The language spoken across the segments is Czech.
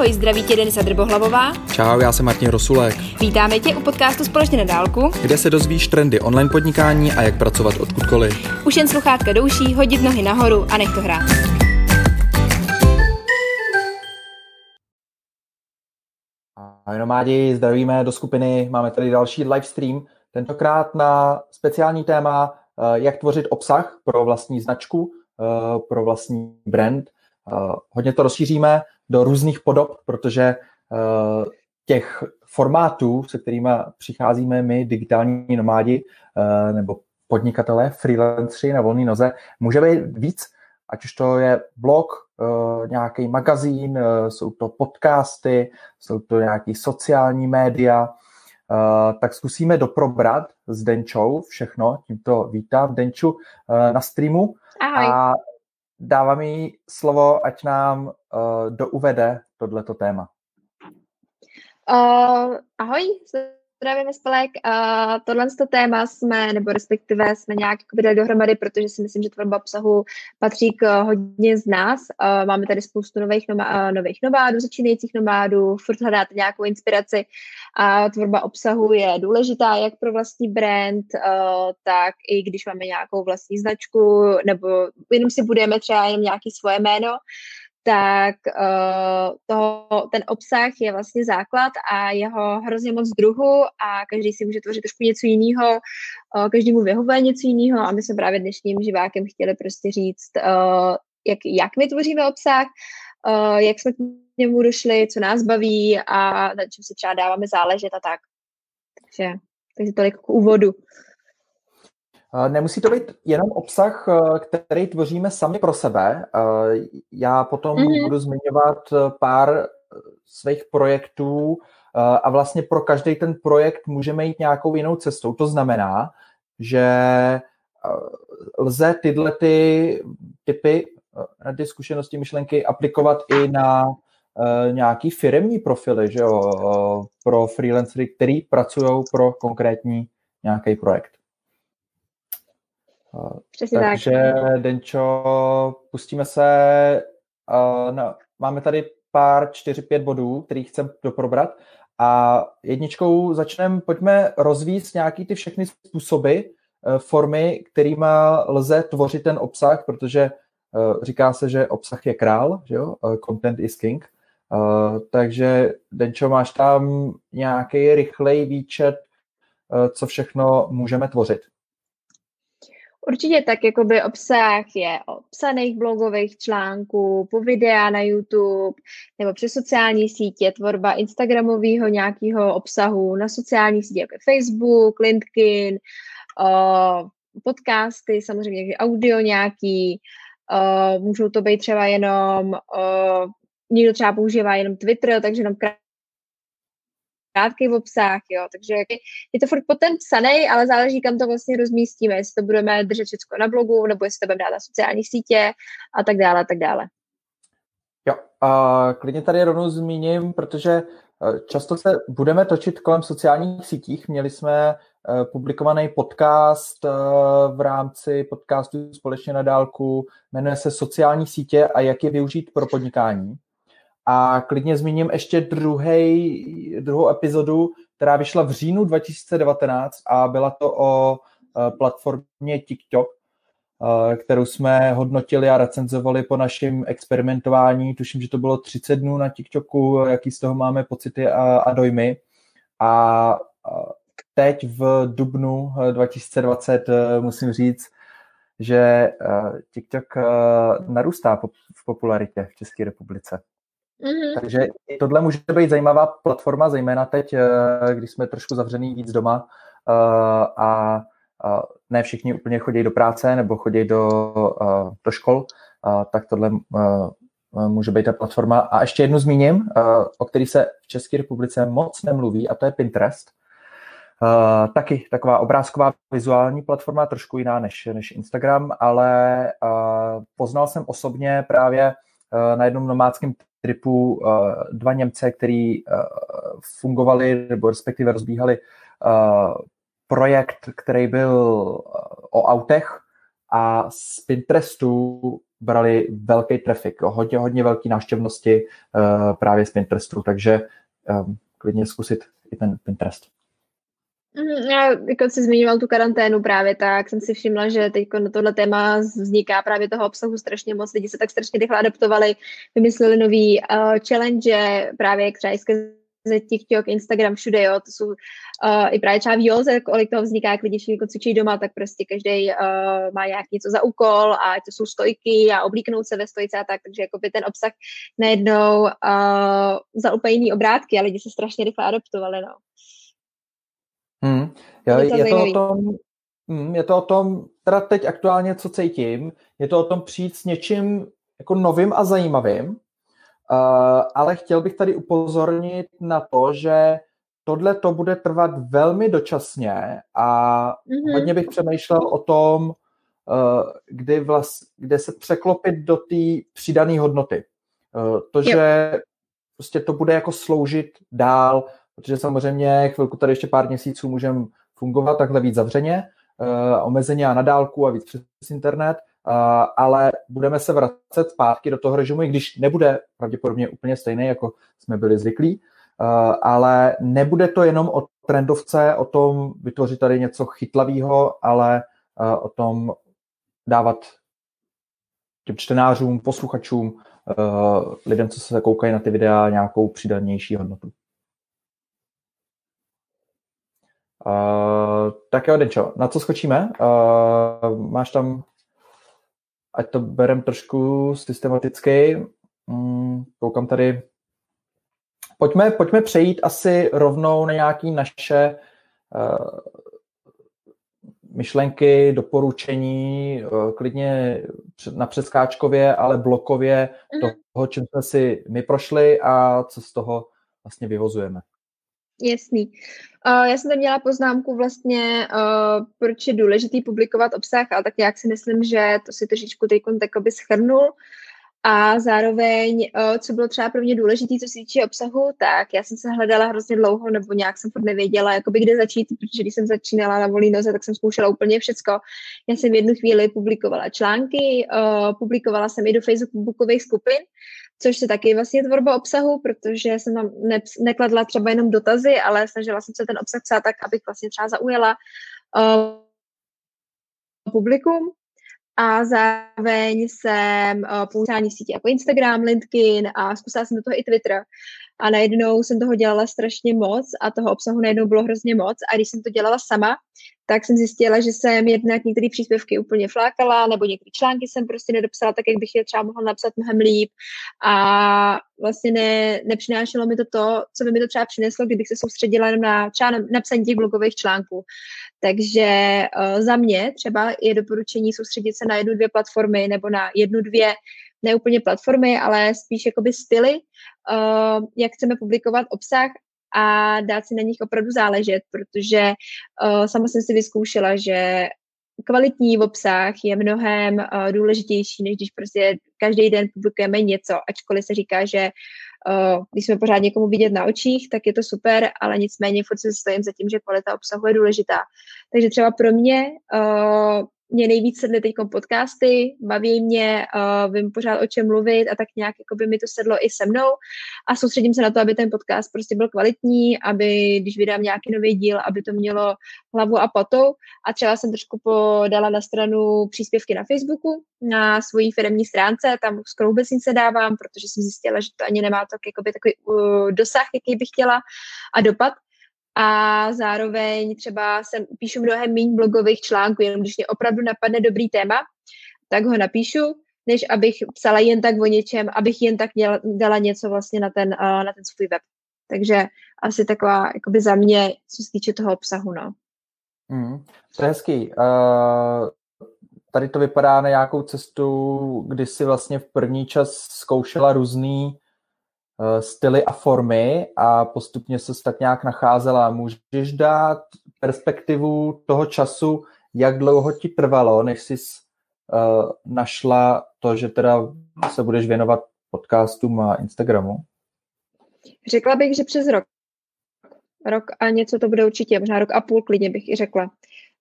Ahoj, zdraví tě Denisa Drbohlavová. Čau, já jsem Martin Rosulek. Vítáme tě u podcastu Společně na dálku, kde se dozvíš trendy online podnikání a jak pracovat odkudkoliv. Už jen sluchátka douší, hodit nohy nahoru a nech to hrát. Ahoj nomádi, zdravíme do skupiny, máme tady další live stream, tentokrát na speciální téma, eh, jak tvořit obsah pro vlastní značku, eh, pro vlastní brand. Eh, hodně to rozšíříme do různých podob, protože těch formátů, se kterými přicházíme my, digitální nomádi, nebo podnikatelé, freelanceri na volné noze, může být víc, ať už to je blog, nějaký magazín, jsou to podcasty, jsou to nějaký sociální média, tak zkusíme doprobrat s Denčou všechno. Tímto vítám Denču na streamu. Ahoj. A dávám jí slovo, ať nám uh, douvede tohleto téma. Uh, ahoj, zdravíme spolek. Uh, tohle to téma jsme, nebo respektive jsme nějak vydali dohromady, protože si myslím, že tvorba obsahu patří k hodně z nás. Uh, máme tady spoustu nových, noma, uh, nových nomádů, začínajících nomádů, furt hledáte nějakou inspiraci a tvorba obsahu je důležitá jak pro vlastní brand, uh, tak i když máme nějakou vlastní značku, nebo jenom si budeme třeba jenom nějaký svoje jméno, tak uh, toho, ten obsah je vlastně základ a jeho hrozně moc druhu a každý si může tvořit trošku něco jiného, uh, každý mu vyhovuje něco jiného a my jsme právě dnešním živákem chtěli prostě říct, uh, jak, jak my tvoříme obsah, uh, jak jsme k němu došli, co nás baví a na čem se třeba dáváme záležet a tak. Takže, takže tolik k úvodu. Nemusí to být jenom obsah, eh, který tvoříme sami pro sebe. Eh, já potom mm-hmm. budu zmiňovat eh, pár svých projektů a vlastně pro každý ten projekt můžeme jít nějakou jinou cestou. To znamená, že lze tyhle ty typy, ty zkušenosti, myšlenky aplikovat i na nějaký firmní profily, že jo, pro freelancery, který pracují pro konkrétní nějaký projekt. Přesně Takže, tak. Denčo, pustíme se. Uh, no, máme tady pár, čtyři, pět bodů, který chceme doprobrat. A jedničkou začneme, pojďme rozvíjet nějaký ty všechny způsoby, uh, formy, kterými lze tvořit ten obsah, protože uh, říká se, že obsah je král, že jo? Uh, content is king. Takže, Denčo, máš tam nějaký rychlej výčet, co všechno můžeme tvořit? Určitě tak, jakoby obsah je o psaných blogových článků, po videa na YouTube, nebo přes sociální sítě, tvorba Instagramového nějakého obsahu na sociálních sítích, jako Facebook, LinkedIn, uh, podcasty, samozřejmě audio nějaký, uh, můžou to být třeba jenom, uh, někdo třeba používá jenom Twitter, takže jenom krátký obsah, jo, takže je to furt potom psaný, ale záleží, kam to vlastně rozmístíme, jestli to budeme držet všechno na blogu, nebo jestli to budeme dát na sociální sítě a tak dále, a tak dále. Jo, a klidně tady rovnou zmíním, protože eh, často se budeme točit kolem sociálních sítích. Měli jsme eh, publikovaný podcast eh, v rámci podcastu Společně na dálku, jmenuje se Sociální sítě a jak je využít pro podnikání. A klidně zmíním ještě druhý, druhou epizodu, která vyšla v říjnu 2019 a byla to o eh, platformě TikTok, eh, kterou jsme hodnotili a recenzovali po našem experimentování. Tuším, že to bylo 30 dnů na TikToku, jaký z toho máme pocity a, a dojmy. A teď v dubnu 2020 eh, musím říct, že TikTok narůstá v popularitě v České republice. Mm-hmm. Takže tohle může být zajímavá platforma, zejména teď, eh, když jsme trošku zavřený víc doma eh, a ne všichni úplně chodí do práce nebo chodí do, eh, do škol, tak tohle může být ta platforma. A ještě jednu zmíním, o který se v České republice moc nemluví, a to je Pinterest. taky taková obrázková vizuální platforma, trošku jiná než, než Instagram, ale poznal jsem osobně právě na jednom nomádském tripu uh, dva Němce, který uh, fungovali nebo respektive rozbíhali uh, projekt, který byl o autech a z Pinterestu brali velký trafik, hodně, hodně velký návštěvnosti uh, právě z Pinterestu, takže klidně zkusit i ten Pinterest. Mhm, já, jako jsi zmiňoval tu karanténu právě, tak jsem si všimla, že teď na tohle téma vzniká právě toho obsahu strašně moc. Lidi se tak strašně rychle adaptovali, vymysleli nový uh, challenge, právě jak třeba ze TikTok, Instagram, všude, jo, to jsou uh, i právě třeba v Joze, kolik toho vzniká, jak lidi jako cvičí doma, tak prostě každý uh, má nějak něco za úkol a to jsou stojky a oblíknout se ve stojce a tak, takže jako by ten obsah najednou uh, za úplně jiný obrátky a lidi se strašně rychle adaptovali, no. Hmm. Jo, je, to, je to o tom, hmm, je to o tom, teda teď aktuálně, co cítím, je to o tom přijít s něčím jako novým a zajímavým, uh, ale chtěl bych tady upozornit na to, že tohle to bude trvat velmi dočasně a mm-hmm. hodně bych přemýšlel o tom, uh, kdy vlast, kde se překlopit do té přidané hodnoty. Uh, to, yep. že prostě to bude jako sloužit dál, protože samozřejmě chvilku tady ještě pár měsíců můžeme fungovat takhle víc zavřeně, uh, omezeně a na dálku a víc přes internet, uh, ale budeme se vracet zpátky do toho režimu, i když nebude pravděpodobně úplně stejný, jako jsme byli zvyklí, uh, ale nebude to jenom o trendovce, o tom vytvořit tady něco chytlavého, ale o tom dávat těm čtenářům, posluchačům, lidem, co se koukají na ty videa, nějakou přidanější hodnotu. Uh, tak jo, Denčo, na co skočíme? Uh, máš tam, ať to berem trošku systematicky, um, koukám tady. Pojďme, pojďme přejít asi rovnou na nějaké naše uh, myšlenky, doporučení, uh, klidně na přeskáčkově, ale blokově mm-hmm. toho, čím jsme si my prošli a co z toho vlastně vyvozujeme. Jasný. Uh, já jsem tam měla poznámku vlastně, uh, proč je důležitý publikovat obsah, ale tak jak si myslím, že to si trošičku teď by schrnul. A zároveň, uh, co bylo třeba pro mě důležité, co se týče obsahu, tak já jsem se hledala hrozně dlouho, nebo nějak jsem furt nevěděla, jakoby kde začít, protože když jsem začínala na volný noze, tak jsem zkoušela úplně všecko. Já jsem v jednu chvíli publikovala články, publikovala jsem i do facebookových skupin, což se taky vlastně tvorba obsahu, protože jsem tam ne, nekladla třeba jenom dotazy, ale snažila jsem se ten obsah psát tak, abych vlastně třeba zaujala uh, publikum a zároveň jsem uh, používání sítě jako Instagram, LinkedIn a zkusila jsem do toho i Twitter. A najednou jsem toho dělala strašně moc a toho obsahu najednou bylo hrozně moc. A když jsem to dělala sama, tak jsem zjistila, že jsem jednak některé příspěvky úplně flákala, nebo některé články jsem prostě nedopsala tak, jak bych je třeba mohla napsat mnohem líp. A vlastně ne, nepřinášelo mi to to, co by mi to třeba přineslo, kdybych se soustředila jenom na třeba napsání těch blogových článků. Takže uh, za mě třeba je doporučení soustředit se na jednu, dvě platformy nebo na jednu, dvě ne úplně platformy, ale spíš jakoby styly, uh, jak chceme publikovat obsah a dát si na nich opravdu záležet, protože uh, sama jsem si vyzkoušela, že kvalitní obsah je mnohem uh, důležitější, než když prostě každý den publikujeme něco, ačkoliv se říká, že uh, když jsme pořád někomu vidět na očích, tak je to super, ale nicméně furt se stojím za tím, že kvalita obsahu je důležitá. Takže třeba pro mě uh, mě nejvíc sedly teď podcasty, baví mě, uh, vím pořád o čem mluvit a tak nějak jako by mi to sedlo i se mnou. A soustředím se na to, aby ten podcast prostě byl kvalitní, aby když vydám nějaký nový díl, aby to mělo hlavu a patou a třeba jsem trošku podala na stranu příspěvky na Facebooku, na svojí firmní stránce, tam skoro vůbec nic dávám, protože jsem zjistila, že to ani nemá tak, jakoby, takový uh, dosah, jaký bych chtěla a dopad, a zároveň třeba jsem píšu mnohem méně blogových článků, jenom když mě opravdu napadne dobrý téma, tak ho napíšu, než abych psala jen tak o něčem, abych jen tak děla, dala něco vlastně na ten, uh, na ten svůj web. Takže asi taková, jakoby za mě, co se týče toho obsahu, no. Mm, to je hezký. Uh, tady to vypadá na nějakou cestu, kdy si vlastně v první čas zkoušela různý styly a formy a postupně se tak nějak nacházela. Můžeš dát perspektivu toho času, jak dlouho ti trvalo, než jsi uh, našla to, že teda se budeš věnovat podcastům a Instagramu? Řekla bych, že přes rok. Rok a něco to bude určitě, možná rok a půl klidně bych i řekla.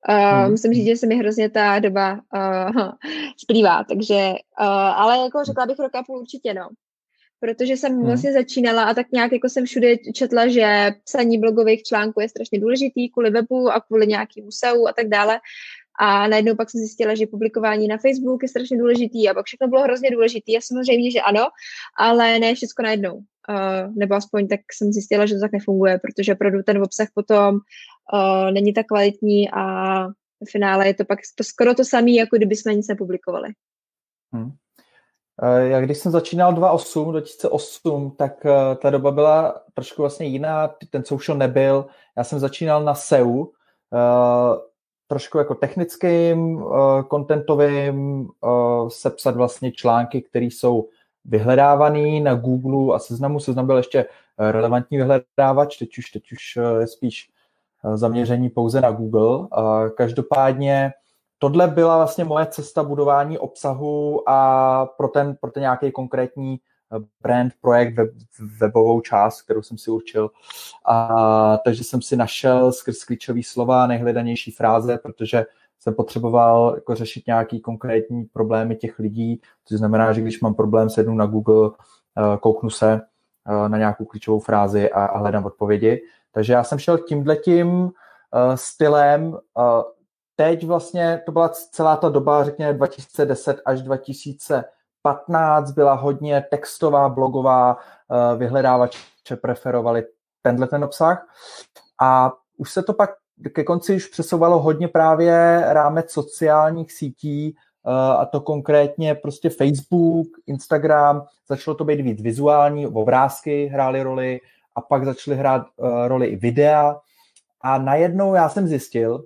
Uh, hmm. Musím říct, že se mi hrozně ta doba uh, splývá, takže, uh, ale jako řekla bych rok a půl určitě, no. Protože jsem hmm. vlastně začínala a tak nějak jako jsem všude četla, že psaní blogových článků je strašně důležitý kvůli webu a kvůli nějakým museu a tak dále. A najednou pak jsem zjistila, že publikování na Facebook je strašně důležitý a pak všechno bylo hrozně důležitý. A samozřejmě, že ano, ale ne všechno najednou. Uh, nebo aspoň tak jsem zjistila, že to tak nefunguje, protože opravdu ten obsah potom uh, není tak kvalitní a v finále je to pak to skoro to samé, jako kdyby jsme nic nepublikovali. Hmm. Já když jsem začínal 2008, 2008, tak ta doba byla trošku vlastně jiná, ten social nebyl. Já jsem začínal na SEU, trošku jako technickým, kontentovým, sepsat vlastně články, které jsou vyhledávaný na Google a seznamu. Seznam byl ještě relevantní vyhledávač, teď už, teď už je spíš zaměření pouze na Google. Každopádně tohle byla vlastně moje cesta budování obsahu a pro ten, pro ten nějaký konkrétní eh, brand, projekt, web, webovou část, kterou jsem si určil. A, takže jsem si našel skrz klíčové slova nejhledanější fráze, protože jsem potřeboval jako řešit nějaký konkrétní problémy těch lidí, což znamená, že když mám problém, sednu na Google, eh, kouknu se eh, na nějakou klíčovou frázi a, hledám odpovědi. Takže já jsem šel tímhletím stylem, teď vlastně to byla celá ta doba, řekněme 2010 až 2015, byla hodně textová, blogová, eh, vyhledávače preferovali tenhle ten obsah. A už se to pak ke konci už přesouvalo hodně právě rámec sociálních sítí, eh, a to konkrétně prostě Facebook, Instagram, začalo to být víc vizuální, obrázky hrály roli a pak začaly hrát eh, roli i videa. A najednou já jsem zjistil,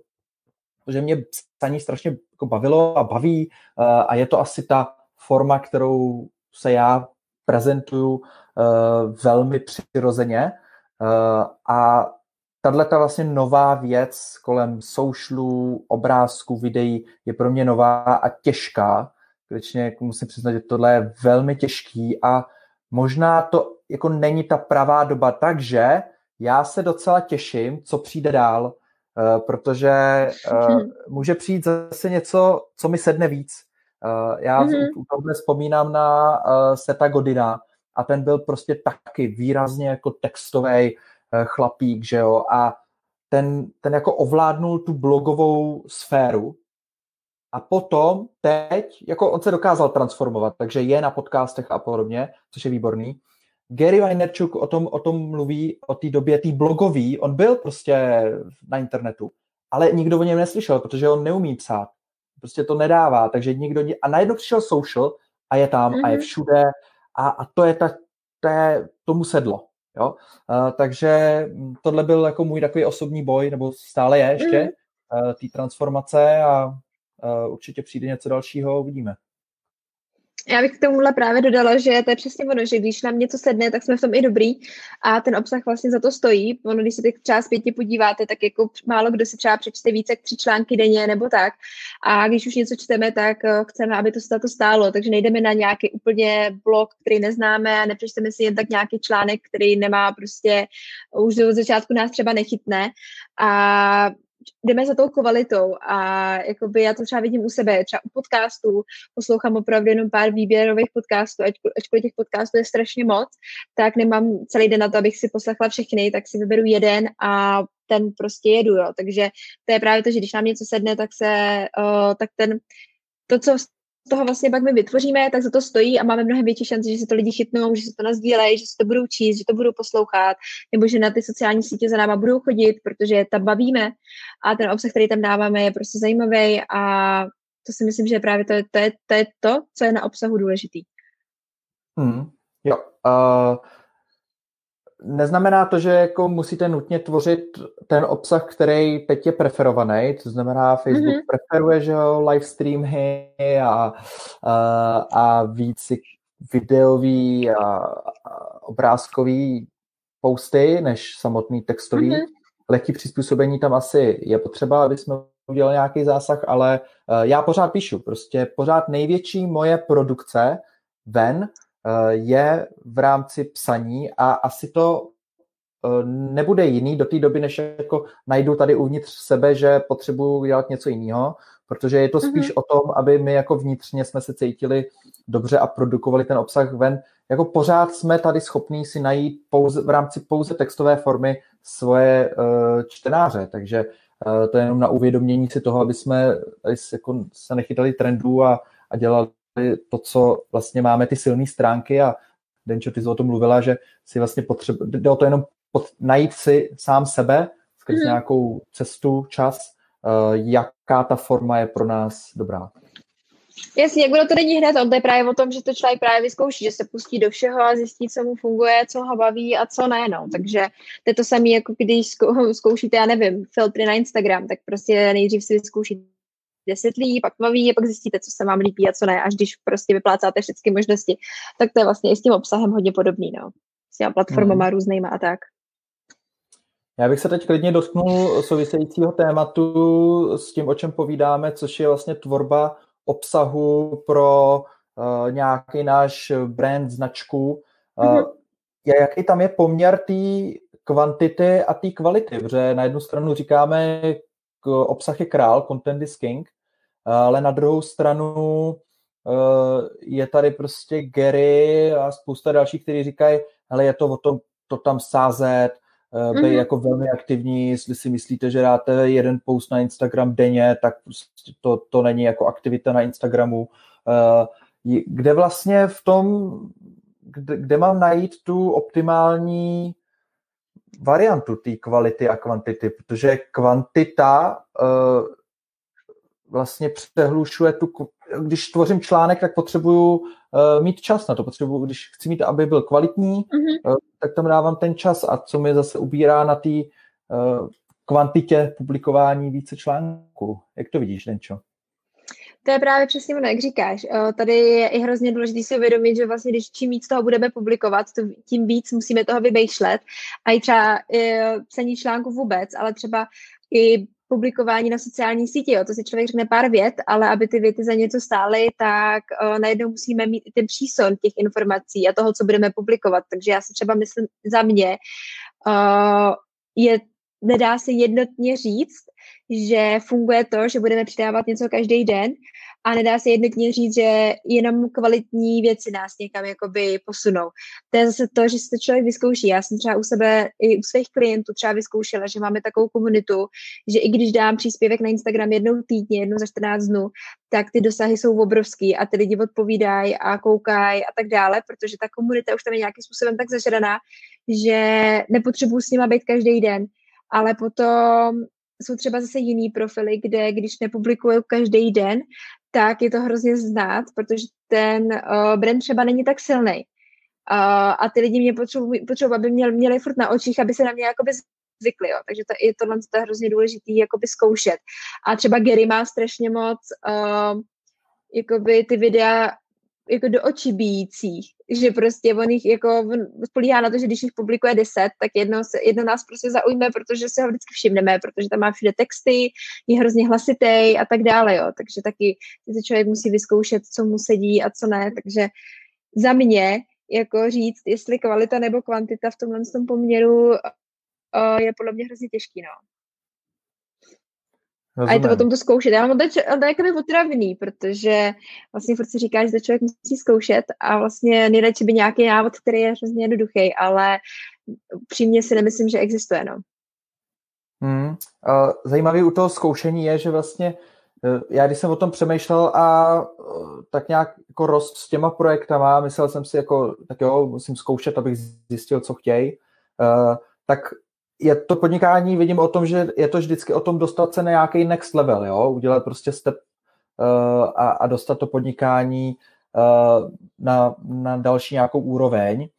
že mě psaní strašně jako bavilo a baví uh, a je to asi ta forma, kterou se já prezentuju uh, velmi přirozeně uh, a tahle ta vlastně nová věc kolem socialů, obrázků, videí je pro mě nová a těžká. Skutečně jako musím přiznat, že tohle je velmi těžký a možná to jako není ta pravá doba, takže já se docela těším, co přijde dál, Eh, protože uh, může přijít zase něco, co mi sedne víc. Uh, já mm-hmm. u tohle vzpomínám na uh, Seta Godina a ten byl prostě taky výrazně jako textový uh, chlapík, že jo, a ten, ten jako ovládnul tu blogovou sféru a potom teď, jako on se dokázal transformovat, takže je na podcastech a podobně, což je výborný, Gary Vaynerchuk o tom, o tom mluví o té době, tý blogový, on byl prostě na internetu, ale nikdo o něm neslyšel, protože on neumí psát. Prostě to nedává, takže nikdo... A najednou přišel social a je tam mm-hmm. a je mhm. všude a, a to je ta, to je, tomu sedlo. Jo? Uh, takže tohle byl jako můj takový osobní boj, nebo stále je ještě, mm-hmm. uh, té transformace a uh, určitě přijde něco dalšího, uvidíme. Já bych k tomuhle právě dodala, že to je přesně ono, že když nám něco sedne, tak jsme v tom i dobrý a ten obsah vlastně za to stojí. Ono, když se teď třeba zpětně podíváte, tak jako málo kdo si třeba přečte více jak tři články denně nebo tak. A když už něco čteme, tak eh, chceme, aby to za to stálo. Takže nejdeme na nějaký úplně blog, který neznáme a nepřečteme si jen tak nějaký článek, který nemá prostě, už do začátku nás třeba nechytne. A jdeme za tou kvalitou a jakoby já to třeba vidím u sebe, třeba u podcastů, poslouchám opravdu jenom pár výběrových podcastů, ačkoliv těch podcastů je strašně moc, tak nemám celý den na to, abych si poslechla všechny, tak si vyberu jeden a ten prostě jedu, jo. Takže to je právě to, že když nám něco sedne, tak se, uh, tak ten, to, co toho vlastně pak my vytvoříme, tak za to stojí a máme mnohem větší šanci, že se to lidi chytnou, že se to nazdílejí, že se to budou číst, že to budou poslouchat, nebo že na ty sociální sítě za náma budou chodit, protože tam bavíme a ten obsah, který tam dáváme, je prostě zajímavý a to si myslím, že právě to je to, je, to, je to co je na obsahu důležitý. Hmm, jo. Uh, neznamená to, že jako musíte nutně tvořit ten obsah, který teď je preferovaný, to znamená Facebook mm-hmm. preferuje, že jo, live streamy a, a, a víc videový a, a obrázkový posty, než samotný textový. Mm-hmm. Lehký přizpůsobení tam asi je potřeba, aby jsme udělali nějaký zásah, ale uh, já pořád píšu. Prostě pořád největší moje produkce ven Eh, je v rámci psaní a asi to nebude jiný do té doby, než jako najdu tady uvnitř sebe, že potřebuji dělat něco jiného, protože je to spíš mm-hmm. o tom, aby my jako vnitřně jsme se cítili dobře a produkovali ten obsah ven. Jako pořád jsme tady schopní si najít pouze, v rámci pouze textové formy svoje uh, čtenáře, takže uh, to je jenom na uvědomění si toho, aby jsme tady jako se nechytali trendů a, a dělali to, co vlastně máme ty silné stránky a Denčo, ty jsi o tom mluvila, že si vlastně potřebuje, jde o to jenom pod, najít si sám sebe skrz mm. nějakou cestu, čas, uh, jaká ta forma je pro nás dobrá. Jasně, jak to není hned, on to je právě o tom, že to člověk právě vyzkouší, že se pustí do všeho a zjistí, co mu funguje, co ho baví a co ne, no. Takže to je to samé, jako když zkoušíte, já nevím, filtry na Instagram, tak prostě nejdřív si vyzkoušíte desetlí, pak nový a pak zjistíte, co se vám líbí a co ne, až když prostě vyplácáte všechny možnosti. Tak to je vlastně i s tím obsahem hodně podobný, no. S těma platformama hmm. různýma a tak. Já bych se teď klidně dotknul souvisejícího tématu s tím, o čem povídáme, což je vlastně tvorba obsahu pro uh, nějaký náš brand, značku. Uh, mm-hmm. Jaký tam je poměr té kvantity a té kvality? Protože na jednu stranu říkáme, obsah je král, content is king, ale na druhou stranu uh, je tady prostě Gary a spousta dalších, kteří říkají, hele, je to o tom, to tam sázet, uh, být mm-hmm. jako velmi aktivní, jestli si myslíte, že dáte jeden post na Instagram denně, tak prostě to, to není jako aktivita na Instagramu. Uh, kde vlastně v tom, kde, kde mám najít tu optimální variantu té kvality a kvantity, protože kvantita uh, vlastně přehlušuje tu, když tvořím článek, tak potřebuju uh, mít čas na to, potřebuju, když chci mít, aby byl kvalitní, mm-hmm. uh, tak tam dávám ten čas a co mi zase ubírá na té uh, kvantitě publikování více článků. Jak to vidíš, Denčo? To je právě přesně ono, jak říkáš. Tady je i hrozně důležité si uvědomit, že vlastně, když čím víc toho budeme publikovat, tím víc musíme toho vymýšlet. A i třeba psaní článku vůbec, ale třeba i publikování na sociální síti. Jo. To si člověk řekne pár vět, ale aby ty věty za něco stály, tak uh, najednou musíme mít i ten příson těch informací a toho, co budeme publikovat. Takže já si třeba myslím za mě, uh, je, nedá se jednotně říct, že funguje to, že budeme přidávat něco každý den a nedá se jednotně říct, že jenom kvalitní věci nás někam jakoby posunou. To je zase to, že se to člověk vyzkouší. Já jsem třeba u sebe i u svých klientů třeba vyzkoušela, že máme takovou komunitu, že i když dám příspěvek na Instagram jednou týdně, jednou za 14 dnů, tak ty dosahy jsou obrovský a ty lidi odpovídají a koukají a tak dále, protože ta komunita už tam je nějakým způsobem tak zažraná, že nepotřebuji s nima být každý den ale potom jsou třeba zase jiný profily, kde když nepublikují každý den, tak je to hrozně znát, protože ten uh, brand třeba není tak silný. Uh, a ty lidi mě potřebují, potřebují aby měli, měli furt na očích, aby se na mě jakoby zvykli, jo. takže to, je tohle to je hrozně důležitý jakoby zkoušet. A třeba Gary má strašně moc uh, jakoby ty videa jako do očí bíjících, že prostě on jich jako spolíhá na to, že když jich publikuje deset, tak jedno, se, jedno nás prostě zaujme, protože se ho vždycky všimneme, protože tam má všude texty, je hrozně hlasitý a tak dále, jo. Takže taky se člověk musí vyzkoušet, co mu sedí a co ne, takže za mě jako říct, jestli kvalita nebo kvantita v tomhle tom poměru uh, je podle mě hrozně těžký, no. Rozumím. A je to o tom to zkoušet. Já mám to, to je jakoby otravný, protože vlastně furt si říká, že to člověk musí zkoušet a vlastně nejradši by nějaký návod, který je hrozně jednoduchý, ale přímě si nemyslím, že existuje. No. Hmm. Zajímavý u toho zkoušení je, že vlastně e, já když jsem o tom přemýšlel a e, tak nějak jako rost s těma projektama, myslel jsem si jako, tak jo, musím zkoušet, abych zjistil, co chtějí, e, tak je to podnikání, vidím o tom, že je to vždycky o tom dostat se na nějaký next level, jo? udělat prostě step uh, a, a dostat to podnikání uh, na, na další nějakou úroveň.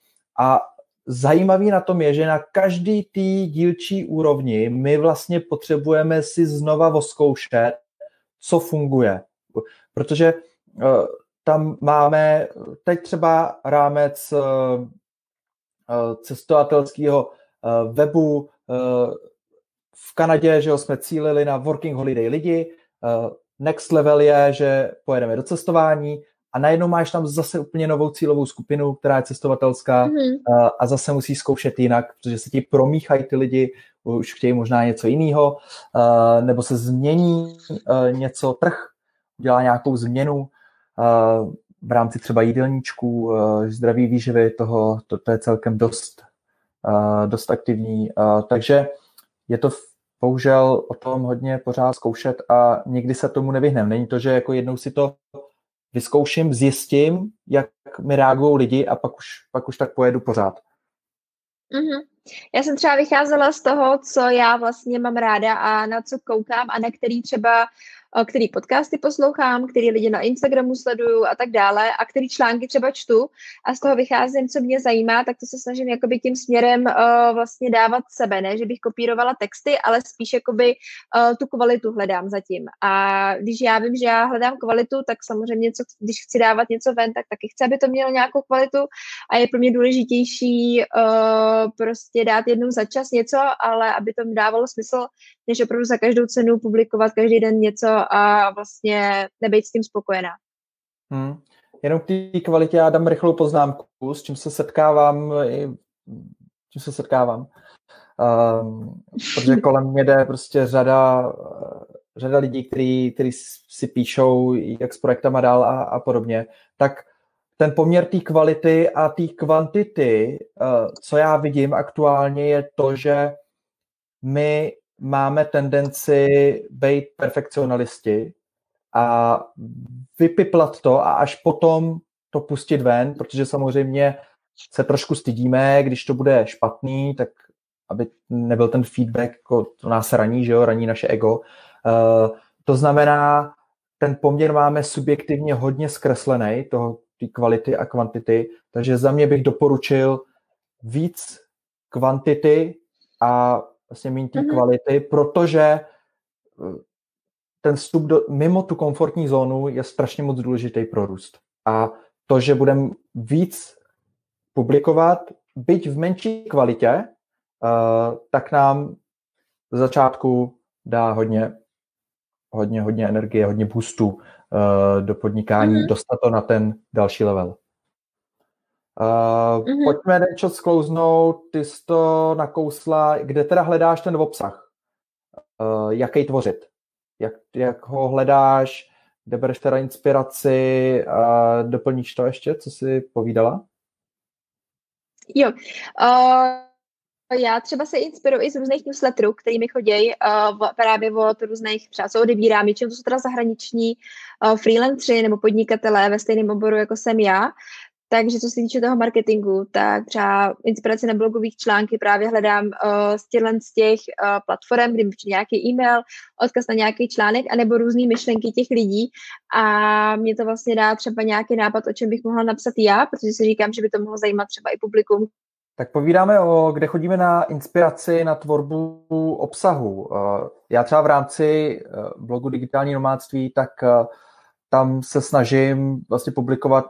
A zajímavý na tom je, že na každý té dílčí úrovni my vlastně potřebujeme si znova voskoušet, co funguje. Protože uh, tam máme teď třeba rámec uh, cestovatelského webu, v Kanadě, že jo, jsme cílili na working holiday lidi, eh, next level je, že pojedeme do cestování a najednou máš tam zase úplně novou cílovou skupinu, která je cestovatelská mm-hmm. a zase musíš zkoušet jinak, protože se ti promíchají ty lidi, už chtějí možná něco jiného, nebo se změní něco, trh udělá nějakou změnu v rámci třeba jídelníčků, zdraví výživy, toho, to, to je celkem dost, dost aktivní. Takže je to bohužel o tom hodně pořád zkoušet a nikdy se tomu nevyhneme. Není to, že jako jednou si to vyzkouším, zjistím, jak mi reagují lidi a pak už, pak už tak pojedu pořád. Mm-hmm. Já jsem třeba vycházela z toho, co já vlastně mám ráda a na co koukám a na který třeba který podcasty poslouchám, který lidi na Instagramu sleduju a tak dále a který články třeba čtu a z toho vycházím, co mě zajímá, tak to se snažím jakoby tím směrem uh, vlastně dávat sebe, ne, že bych kopírovala texty, ale spíš jakoby uh, tu kvalitu hledám zatím. A když já vím, že já hledám kvalitu, tak samozřejmě, co, když chci dávat něco ven, tak taky chci, aby to mělo nějakou kvalitu a je pro mě důležitější uh, prostě dát jednou za čas něco, ale aby to dávalo smysl, než opravdu za každou cenu publikovat každý den něco a vlastně nebejt s tím spokojená. Hmm. Jenom k té kvalitě já dám rychlou poznámku, s čím se setkávám, čím se setkávám. Um, protože kolem mě jde prostě řada, řada lidí, kteří si píšou, jak s projektama dál a, a podobně, tak ten poměr té kvality a té kvantity, uh, co já vidím aktuálně, je to, že my máme tendenci být perfekcionalisti a vypiplat to a až potom to pustit ven, protože samozřejmě se trošku stydíme, když to bude špatný, tak aby nebyl ten feedback, jako to nás raní, že jo, raní naše ego. Uh, to znamená, ten poměr máme subjektivně hodně zkreslený, toho, ty kvality a kvantity, takže za mě bych doporučil víc kvantity a vlastně méně té mm-hmm. kvality, protože eh, ten vstup do, mimo tu komfortní zónu je strašně moc důležitý pro růst. A to, že budeme víc publikovat, byť v menší kvalitě, uh, tak nám z začátku dá hodně, hodně, hodně energie, hodně boostu uh, do podnikání, mm-hmm. dostat to na ten další level. Uh, mm-hmm. Pojďme něco sklouznout, ty jsi to nakousla, kde teda hledáš ten obsah? Uh, jaký tvořit? Jak, jak ho hledáš? Kde bereš teda inspiraci? A doplníš to ještě, co jsi povídala? Jo. Uh, já třeba se inspiruji i z různých newsletterů, který mi chodí uh, právě od různých, třeba co odebírám, většinou to jsou teda zahraniční uh, freelancři nebo podnikatelé ve stejném oboru, jako jsem já, takže co se týče toho marketingu, tak třeba inspirace na blogových články právě hledám uh, z těchto z těch uh, platform, kdy nějaký e-mail, odkaz na nějaký článek, anebo různé myšlenky těch lidí a mě to vlastně dá třeba nějaký nápad, o čem bych mohla napsat já, protože si říkám, že by to mohlo zajímat třeba i publikum. Tak povídáme o, kde chodíme na inspiraci, na tvorbu obsahu. Já třeba v rámci blogu Digitální nomádství, tak tam se snažím vlastně publikovat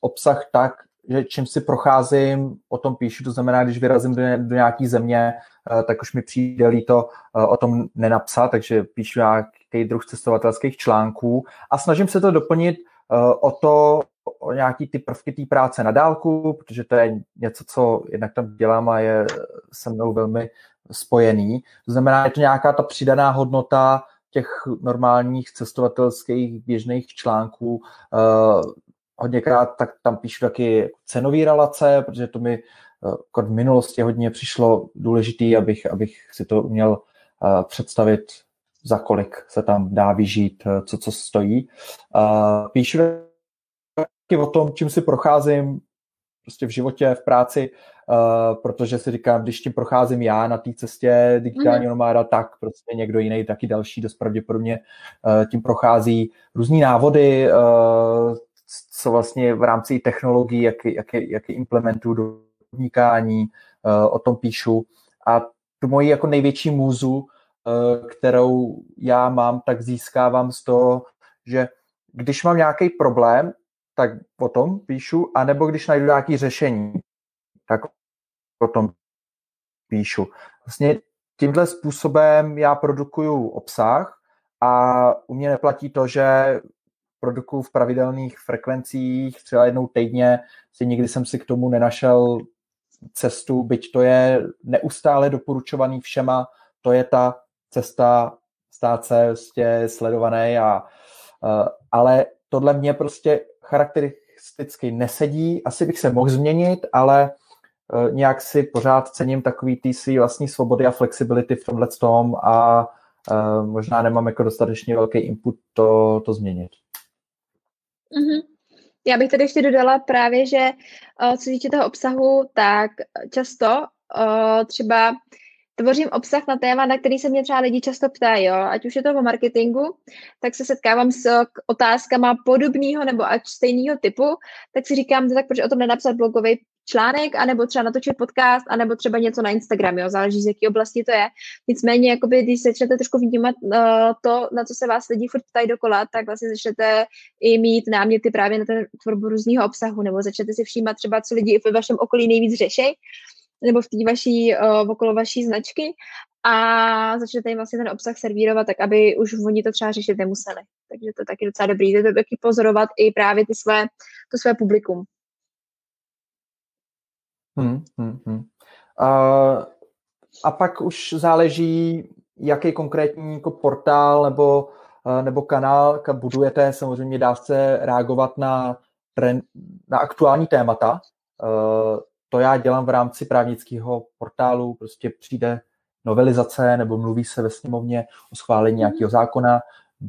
obsah tak, že čím si procházím, o tom píšu, to znamená, když vyrazím do, do nějaké země, eh, tak už mi přijde líto eh, o tom nenapsat, takže píšu nějaký druh cestovatelských článků a snažím se to doplnit eh, o to, o nějaký ty prvky té práce na dálku, protože to je něco, co jednak tam dělám a je se mnou velmi spojený. To znamená, je to nějaká ta přidaná hodnota těch normálních cestovatelských běžných článků, hodněkrát tak tam píšu taky cenový relace, protože to mi eh, v minulosti hodně přišlo důležitý, abych, abych si to uměl eh, představit, za kolik se tam dá vyžít, eh, co co stojí. Píšu taky o tom, čím si procházím prostě v životě, v práci, protože si říkám, když tím procházím já na té cestě digitální mm-hmm. nomáda, tak prostě někdo jiný, taky další dost pravděpodobně tím prochází různý návody, co vlastně v rámci technologií, jak, jak, jak implementuju do podnikání, eh, o tom píšu. A tu moji jako největší můzu, eh, kterou já mám, tak získávám z toho, že když mám nějaký problém, tak o tom píšu, anebo když najdu nějaké řešení, tak o tom píšu. Vlastně tímhle způsobem já produkuju obsah a u mě neplatí to, že produkuju v pravidelných frekvencích, třeba jednou týdně, si nikdy jsem si k tomu nenašel cestu, byť to je neustále doporučovaný všema, to je ta cesta stát se prostě sledovaný, a, uh, ale tohle mě prostě charakteristicky nesedí, asi bych se mohl změnit, ale uh, nějak si pořád cením takový tý svý vlastní svobody a flexibility v tomhle tom a uh, možná nemám jako dostatečně velký input to, to změnit. Mm-hmm. Já bych tady ještě dodala právě, že co se týče toho obsahu, tak často třeba tvořím obsah na téma, na který se mě třeba lidi často ptají, ať už je to o marketingu, tak se setkávám s otázkama podobného nebo ať stejného typu, tak si říkám, tak proč o tom nenapsat blogový článek, anebo třeba natočit podcast, anebo třeba něco na Instagram, jo? záleží z jaké oblasti to je. Nicméně, jakoby, když začnete trošku vnímat uh, to, na co se vás lidi furt ptají dokola, tak vlastně začnete i mít náměty právě na ten tvorbu různého obsahu, nebo začnete si všímat třeba, co lidi ve vašem okolí nejvíc řešejí, nebo v té vaší, uh, okolo vaší značky a začnete jim vlastně ten obsah servírovat, tak aby už oni to třeba řešit nemuseli. Takže to je taky docela dobrý. To je taky pozorovat i právě ty své, to své publikum. Hmm, hmm, hmm. A, a pak už záleží, jaký konkrétní jako portál nebo, nebo kanál budujete. Samozřejmě dá se reagovat na, trend, na aktuální témata to já dělám v rámci právnického portálu, prostě přijde novelizace nebo mluví se ve sněmovně o schválení nějakého zákona,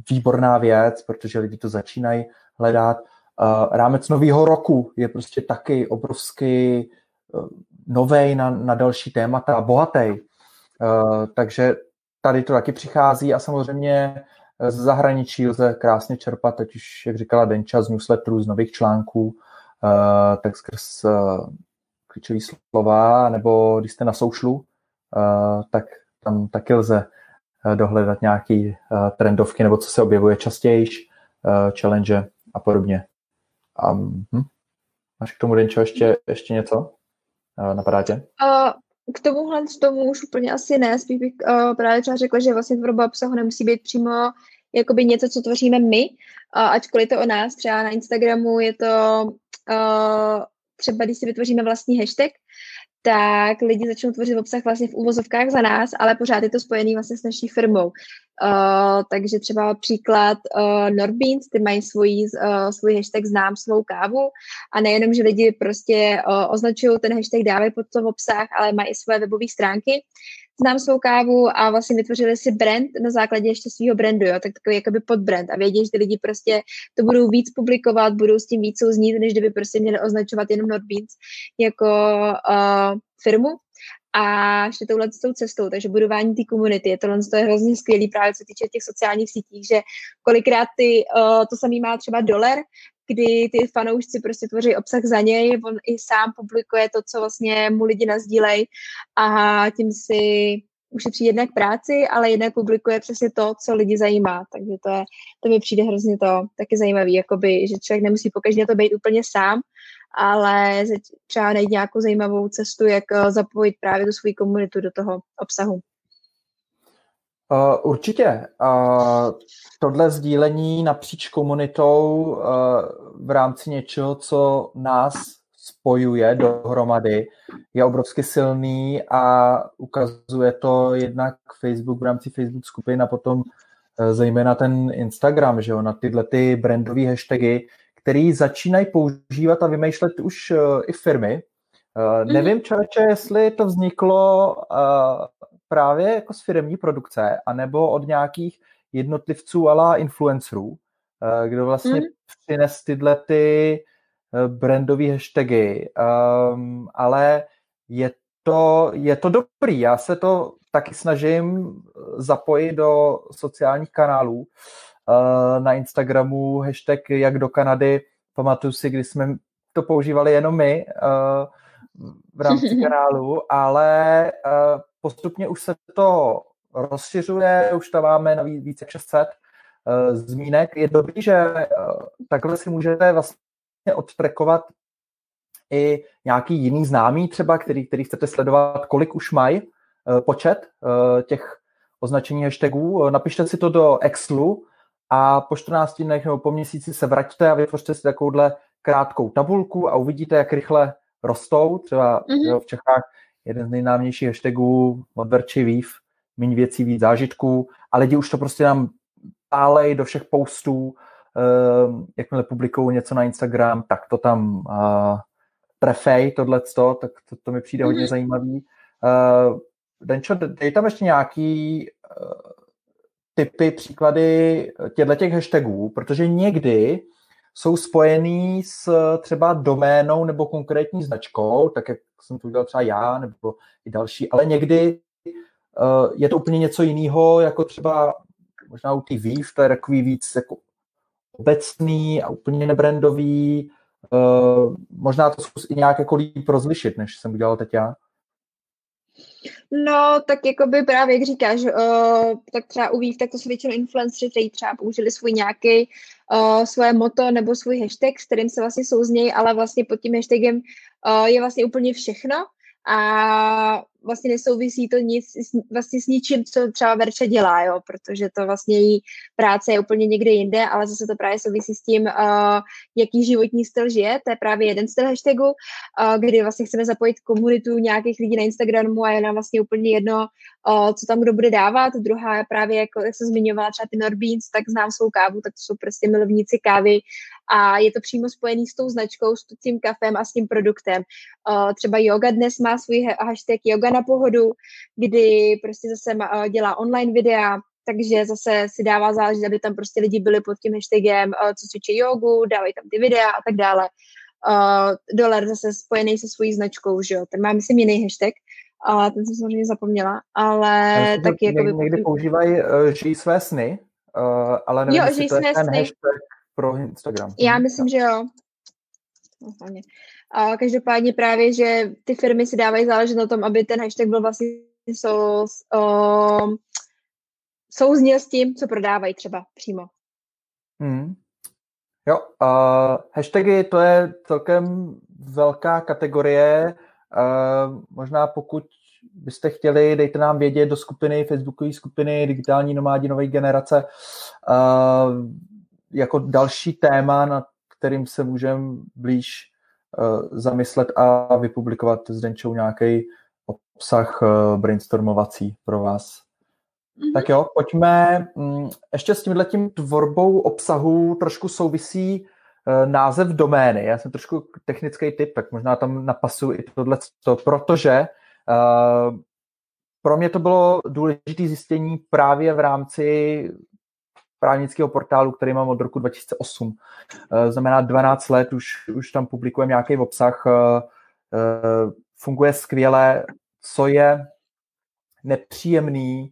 výborná věc, protože lidi to začínají hledat. Rámec nového roku je prostě taky obrovský novej na, na další témata, bohatý. E, takže tady to taky přichází a samozřejmě z zahraničí lze krásně čerpat, ať už, jak říkala Denča, z newsletterů, z nových článků, e, tak skrz klíčové slova, nebo když jste na soušlu, tak tam taky lze dohledat nějaký trendovky, nebo co se objevuje častěji, challenge a A hm, máš k tomu, Denčo, ještě, ještě něco? Napadá tě? Uh, k tomuhle tomu už úplně asi ne, spíš bych uh, právě třeba řekla, že vlastně tvorba obsahu nemusí být přímo jakoby něco, co tvoříme my, uh, ačkoliv to o nás, třeba na Instagramu je to uh, třeba když si vytvoříme vlastní hashtag, tak lidi začnou tvořit obsah vlastně v úvozovkách za nás, ale pořád je to spojený vlastně s naší firmou. Uh, takže třeba příklad uh, Nordbeans, ty mají svůj, uh, svůj hashtag znám svou kávu. A nejenom, že lidi prostě uh, označují ten hashtag, dávají pod to obsah, ale mají i své webové stránky, znám svou kávu a vlastně vytvořili si brand na základě ještě svého brandu, jo, tak takový jakoby podbrand. A vědí, že ty lidi prostě to budou víc publikovat, budou s tím víc souznít, než kdyby prostě měli označovat jenom Nordbeans jako uh, firmu a šli touhle tou cestou, takže budování té komunity, je tohle to je hrozně skvělý právě co týče těch sociálních sítích, že kolikrát ty, uh, to samý má třeba dolar, kdy ty fanoušci prostě tvoří obsah za něj, on i sám publikuje to, co vlastně mu lidi nazdílej a tím si ušetří jednak práci, ale jednak publikuje přesně to, co lidi zajímá. Takže to, je, to mi přijde hrozně to taky zajímavý, jakoby, že člověk nemusí pokaždé to být úplně sám, ale třeba najít nějakou zajímavou cestu, jak eh, zapojit právě tu svou komunitu do toho obsahu. Uh, určitě. Uh, tohle sdílení napříč komunitou uh, v rámci něčeho, co nás spojuje dohromady, je obrovsky silný a ukazuje to jednak Facebook v rámci Facebook skupin a potom zejména ten Instagram, že jo, na tyhle ty brandové hashtagy, který začínají používat a vymýšlet už uh, i firmy. Uh, nevím, člověče, jestli to vzniklo uh, právě jako z firmní produkce, anebo od nějakých jednotlivců ala influencerů, eh, kdo vlastně mm. přines tyhle ty eh, brandové hashtagy. Um, ale je to, je to dobrý. Já se to taky snažím zapojit do sociálních kanálů. Uh, na Instagramu hashtag jak do Kanady. Pamatuju si, když jsme to používali jenom my uh, v rámci kanálu, ale uh, postupně už se to rozšiřuje, už tam máme na více jak 600 uh, zmínek. Je dobrý, že takhle si můžete vlastně odtrekovat i nějaký jiný známý třeba, který, který chcete sledovat, kolik už mají počet těch označení hashtagů. Napište si to do Excelu a po 14 dnech nebo po měsíci se vraťte a vytvořte si takovouhle krátkou tabulku a uvidíte, jak rychle rostou. Třeba mm-hmm. v Čechách jeden z nejnámějších hashtagů odverči výv, méně věcí, víc zážitků a lidi už to prostě nám pálej do všech postů, uh, jakmile publikují něco na Instagram, tak to tam uh, prefej, tohleto, tak to, to mi přijde mm-hmm. hodně mhm. zajímavý. Uh, Denčo, dej tam ještě nějaký uh, typy, příklady těchto těch hashtagů, protože někdy jsou spojený s třeba doménou nebo konkrétní značkou, tak jak jsem to udělal třeba já nebo i další, ale někdy uh, je to úplně něco jiného, jako třeba možná u ty Viv, to je takový víc jako obecný a úplně nebrandový, možná to zkus i nějak jako líp rozlišit, než jsem udělal teď já. No, tak jako by právě, jak říkáš, uh, tak třeba u Vív, tak to jsou většinou influenceri, kteří třeba použili svůj nějaký, uh, svoje moto nebo svůj hashtag, s kterým se vlastně souznějí, ale vlastně pod tím hashtagem uh, je vlastně úplně všechno. A vlastně nesouvisí to nic vlastně s ničím, co třeba Verča dělá, jo, protože to vlastně její práce je úplně někde jinde, ale zase to právě souvisí s tím, uh, jaký životní styl žije, to je právě jeden z těch hashtagů, uh, kdy vlastně chceme zapojit komunitu nějakých lidí na Instagramu a je nám vlastně úplně jedno, uh, co tam kdo bude dávat, druhá je právě, jako jak se zmiňovala třeba ty Norbeans, tak znám svou kávu, tak to jsou prostě milovníci kávy. A je to přímo spojený s tou značkou, s tím kafem a s tím produktem. Uh, třeba Yoga dnes má svůj hashtag Yoga na pohodu, kdy prostě zase má, dělá online videa, takže zase si dává záležet, aby tam prostě lidi byli pod tím hashtagem, co cvičí jogu, dávají tam ty videa a tak dále. Uh, dolar zase spojený se svojí značkou, že jo, ten má myslím jiný hashtag, a ten jsem samozřejmě zapomněla, ale myslím, taky jako... Někdy, někdy používají uh, žijí své sny, uh, ale nevím, jo, jestli to je ten sny. hashtag pro Instagram. Já myslím, že jo. A každopádně právě, že ty firmy si dávají záležet na tom, aby ten hashtag byl vlastně sou, souzněl s tím, co prodávají třeba přímo. Hmm. Jo, uh, hashtagy to je celkem velká kategorie. Uh, možná pokud byste chtěli, dejte nám vědět do skupiny, facebookové skupiny Digitální nomádi nové generace, uh, jako další téma, nad kterým se můžeme blíž zamyslet a vypublikovat s Denčou nějaký obsah uh, brainstormovací pro vás. Mm-hmm. Tak jo, pojďme. Um, ještě s tímhletím tvorbou obsahu trošku souvisí uh, název domény. Já jsem trošku technický typ, tak možná tam napasu i tohle, protože pro mě to bylo důležité zjištění právě v rámci právnického portálu, který mám od roku 2008. Eh, znamená 12 let, už, už tam publikujeme nějaký obsah, eh, eh, funguje skvěle. Co je nepříjemný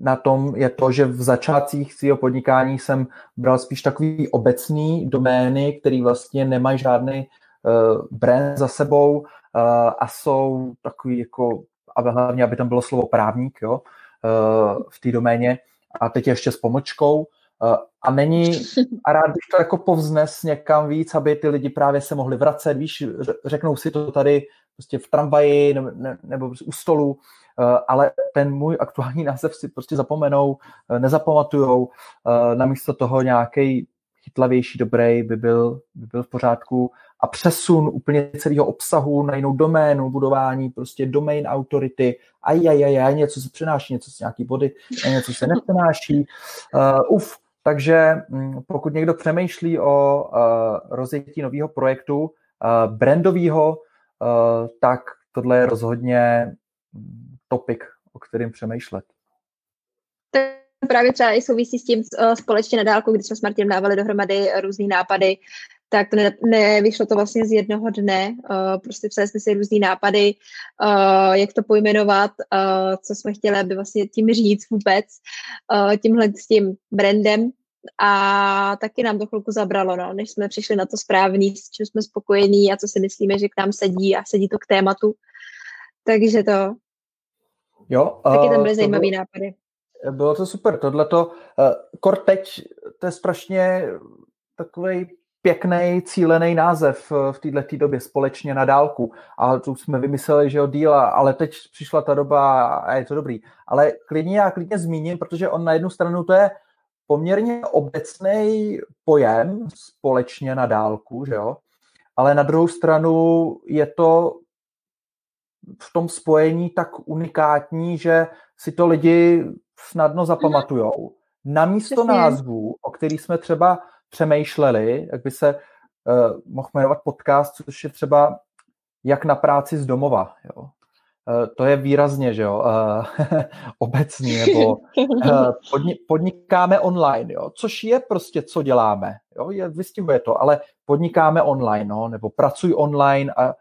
na tom je to, že v začátcích svého podnikání jsem bral spíš takový obecný domény, který vlastně nemají žádný brand za sebou a jsou takový jako, a hlavně, aby tam bylo slovo právník, jo, v té doméně a teď ještě s pomočkou. Eh, a není, a rád bych to jako povznes někam víc, aby ty lidi právě se mohli vracet, víš, řeknou si to tady prostě v tramvaji nebo, ne, nebo u stolu, eh, ale ten můj aktuální název si prostě zapomenou, eh, nezapamatujou, namísto toho nějaký chytlavější, dobrý by byl, by byl v pořádku a přesun úplně celého obsahu na jinou doménu, budování prostě domain authority, ajajajaj, něco se přenáší, něco se nějaký body, něco se nepřenáší. Uh, uf, takže um, pokud někdo přemýšlí o uh, rozjetí nového projektu, uh, brandového, uh, tak tohle je rozhodně mm, topik, o kterým přemýšlet právě třeba i souvisí s tím společně na dálku, když jsme s Martinem dávali dohromady různé nápady, tak to ne, nevyšlo to vlastně z jednoho dne. Uh, prostě psali jsme si různé nápady, uh, jak to pojmenovat, uh, co jsme chtěli, aby vlastně tím říct vůbec, uh, tímhle s tím brandem. A taky nám to chvilku zabralo, no, než jsme přišli na to správný, s čím jsme spokojení a co si myslíme, že k nám sedí a sedí to k tématu. Takže to. Jo, uh, taky tam byly zajímavé bylo, nápady. Bylo to super. Tohle to, uh, kor teď, to je strašně takový pěkný, cílený název v této době společně na dálku. A tu jsme vymysleli, že jo, díla, ale teď přišla ta doba a je to dobrý. Ale klidně já klidně zmíním, protože on na jednu stranu to je poměrně obecný pojem společně na dálku, že jo? ale na druhou stranu je to v tom spojení tak unikátní, že si to lidi snadno zapamatujou. Namísto názvů, o kterých jsme třeba přemýšleli, jak by se uh, mohl jmenovat podcast, což je třeba jak na práci z domova. Jo. Uh, to je výrazně, že jo, uh, obecný, nebo uh, podni- podnikáme online, jo, což je prostě, co děláme, jo, je, vystihuje to, ale podnikáme online, no, nebo pracuj online a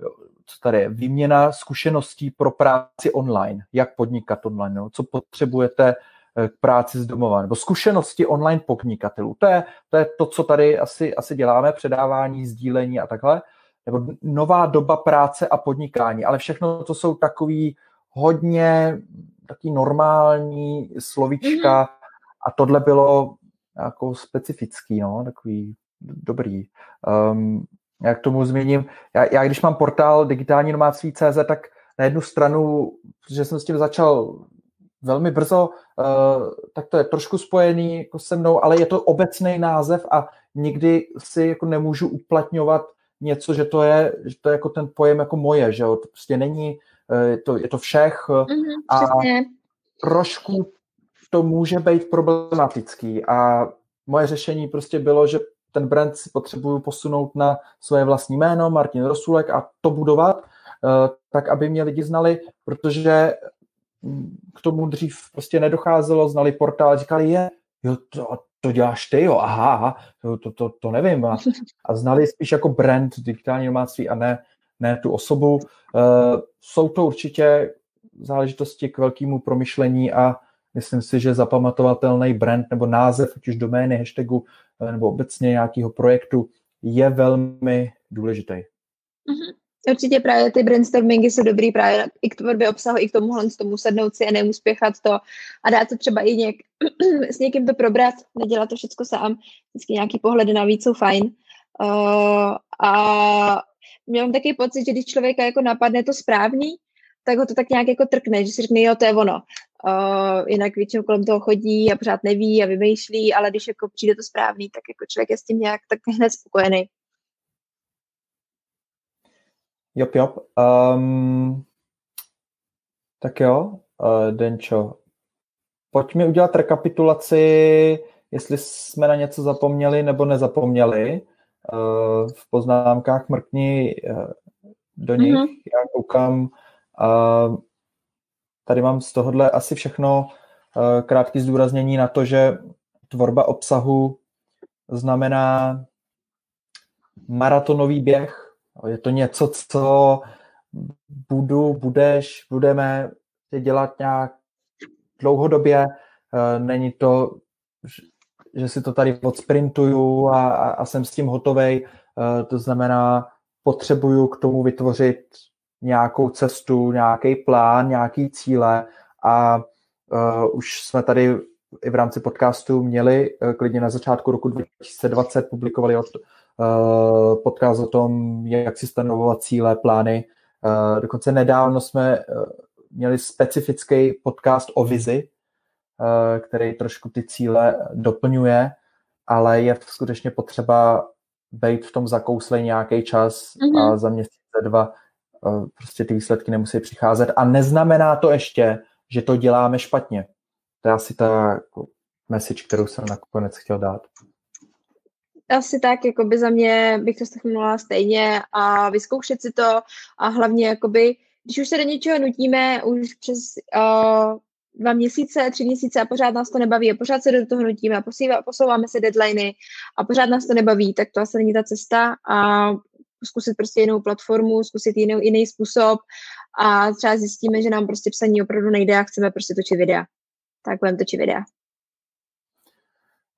jo, co tady je, výměna zkušeností pro práci online, jak podnikat online, no, co potřebujete k práci z domova, nebo zkušenosti online podnikatelů. To je, to je to, co tady asi, asi děláme, předávání, sdílení a takhle. Nebo nová doba práce a podnikání, ale všechno to jsou takový hodně taký normální slovíčka mm-hmm. a tohle bylo jako specifický, no, takový dobrý. Um, já k tomu zmíním, já, já když mám portál digitální nomádství.cz, tak na jednu stranu, protože jsem s tím začal velmi brzo, uh, tak to je trošku spojený jako se mnou, ale je to obecný název a nikdy si jako nemůžu uplatňovat něco, že to je, že to je jako ten pojem jako moje, že jo, to prostě není, uh, je to, je to všech mm-hmm, a trošku to může být problematický. A moje řešení prostě bylo, že ten brand si potřebuju posunout na svoje vlastní jméno, Martin Rosulek a to budovat, tak aby mě lidi znali, protože k tomu dřív prostě nedocházelo, znali portál, říkali, je, jo, to, to děláš ty, jo, aha, to, to, to, to nevím. A, a znali spíš jako brand digitální domáctví a ne, ne tu osobu. Uh, jsou to určitě záležitosti k velkému promyšlení a myslím si, že zapamatovatelný brand nebo název, ať už domény, hashtagu eh, nebo obecně nějakého projektu je velmi důležitý. Mm-hmm. Určitě právě ty brainstormingy jsou dobrý právě i k tvorbě obsahu, i k tomuhle z tomu sednout si a neúspěchat to a dát to třeba i něk, s někým to probrat, nedělat to všechno sám, vždycky nějaký pohledy navíc jsou fajn. Uh, a měl taky pocit, že když člověka jako napadne to správný, tak ho to tak nějak jako trkne, že si řekne, jo, to je ono. Uh, jinak většinou kolem toho chodí a pořád neví a vymýšlí, ale když jako přijde to správný, tak jako člověk je s tím nějak tak hned spokojený. Jop, jop. Um, tak jo, uh, Denčo, pojď mi udělat rekapitulaci, jestli jsme na něco zapomněli nebo nezapomněli. Uh, v poznámkách mrkni uh, do nich, mm-hmm. já koukám. Uh, tady mám z tohohle asi všechno uh, krátké zdůraznění na to, že tvorba obsahu znamená maratonový běh, je to něco, co budu, budeš, budeme dělat nějak dlouhodobě. Eh, není to, že si to tady odsprintuju a, a, a jsem s tím hotovej. Eh, to znamená, potřebuju k tomu vytvořit nějakou cestu, nějaký plán, nějaký cíle a uh, už jsme tady i v rámci podcastu měli uh, klidně na začátku roku 2020 publikovali podcast o tom, jak si stanovovat cíle, plány. Eh, dokonce nedávno jsme eh, měli specifický podcast o vizi, který trošku ty cíle doplňuje, ale je skutečně potřeba být v tom zakouslej nějaký čas mm-hmm. a za měsíc, dva prostě ty výsledky nemusí přicházet. A neznamená to ještě, že to děláme špatně. To je asi ta jako, message, kterou jsem nakonec chtěl dát asi tak, jako by za mě bych to stechnovala stejně a vyzkoušet si to a hlavně jakoby, když už se do něčeho nutíme, už přes uh, dva měsíce, tři měsíce a pořád nás to nebaví a pořád se do toho nutíme a posouváme se deadliny a pořád nás to nebaví, tak to asi není ta cesta a zkusit prostě jinou platformu, zkusit jinou, jiný způsob a třeba zjistíme, že nám prostě psaní opravdu nejde a chceme prostě točit videa. Tak budeme točit videa.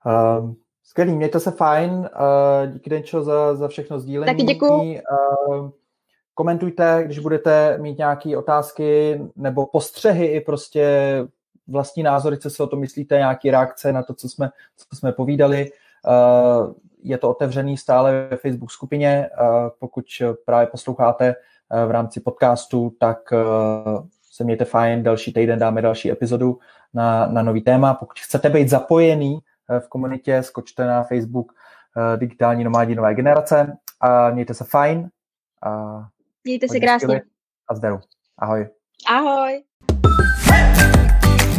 Um, Skvělý, mějte se fajn. Uh, díky Denčo za, za všechno sdílení. Taky děkuji. Uh, komentujte, když budete mít nějaké otázky nebo postřehy i prostě vlastní názory, co si o tom myslíte, nějaké reakce na to, co jsme, co jsme povídali. Uh, je to otevřený stále ve Facebook skupině. Uh, pokud právě posloucháte uh, v rámci podcastu, tak uh, se mějte fajn. Další týden dáme další epizodu na, na nový téma. Pokud chcete být zapojený v komunitě, skočte na Facebook Digitální nomádi nové generace a mějte se fajn. A mějte se krásně. A zdaru. Ahoj. Ahoj.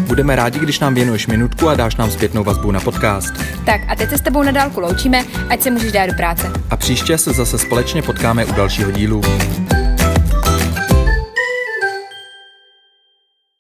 Budeme rádi, když nám věnuješ minutku a dáš nám zpětnou vazbu na podcast. Tak a teď se s tebou na dálku loučíme, ať se můžeš dát do práce. A příště se zase společně potkáme u dalšího dílu.